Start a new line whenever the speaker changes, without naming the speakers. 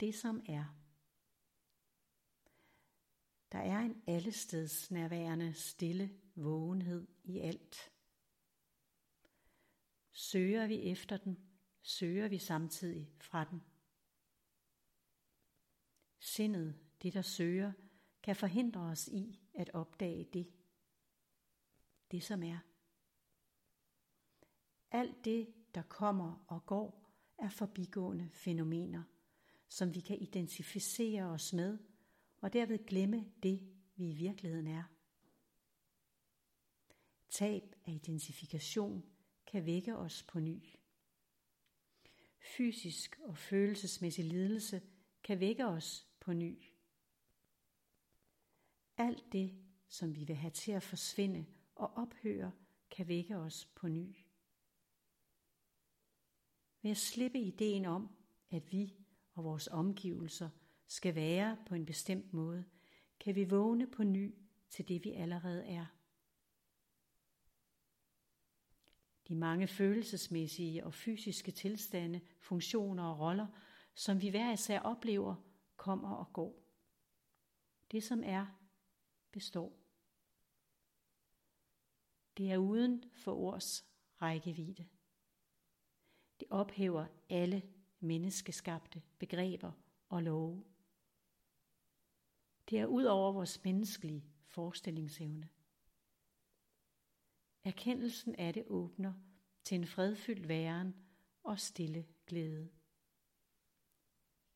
det som er. Der er en allesteds nærværende stille vågenhed i alt. Søger vi efter den, søger vi samtidig fra den. Sindet, det der søger, kan forhindre os i at opdage det, det som er. Alt det, der kommer og går, er forbigående fænomener, som vi kan identificere os med, og derved glemme det, vi i virkeligheden er. Tab af identifikation kan vække os på ny. Fysisk og følelsesmæssig lidelse kan vække os på ny. Alt det, som vi vil have til at forsvinde og ophøre, kan vække os på ny. Ved at slippe ideen om, at vi og vores omgivelser skal være på en bestemt måde, kan vi vågne på ny til det, vi allerede er. De mange følelsesmæssige og fysiske tilstande, funktioner og roller, som vi hver især oplever, kommer og går. Det som er, består. Det er uden for ords rækkevidde. Det ophæver alle menneskeskabte begreber og love. Det er ud over vores menneskelige forestillingsevne. Erkendelsen af det åbner til en fredfyldt væren og stille glæde.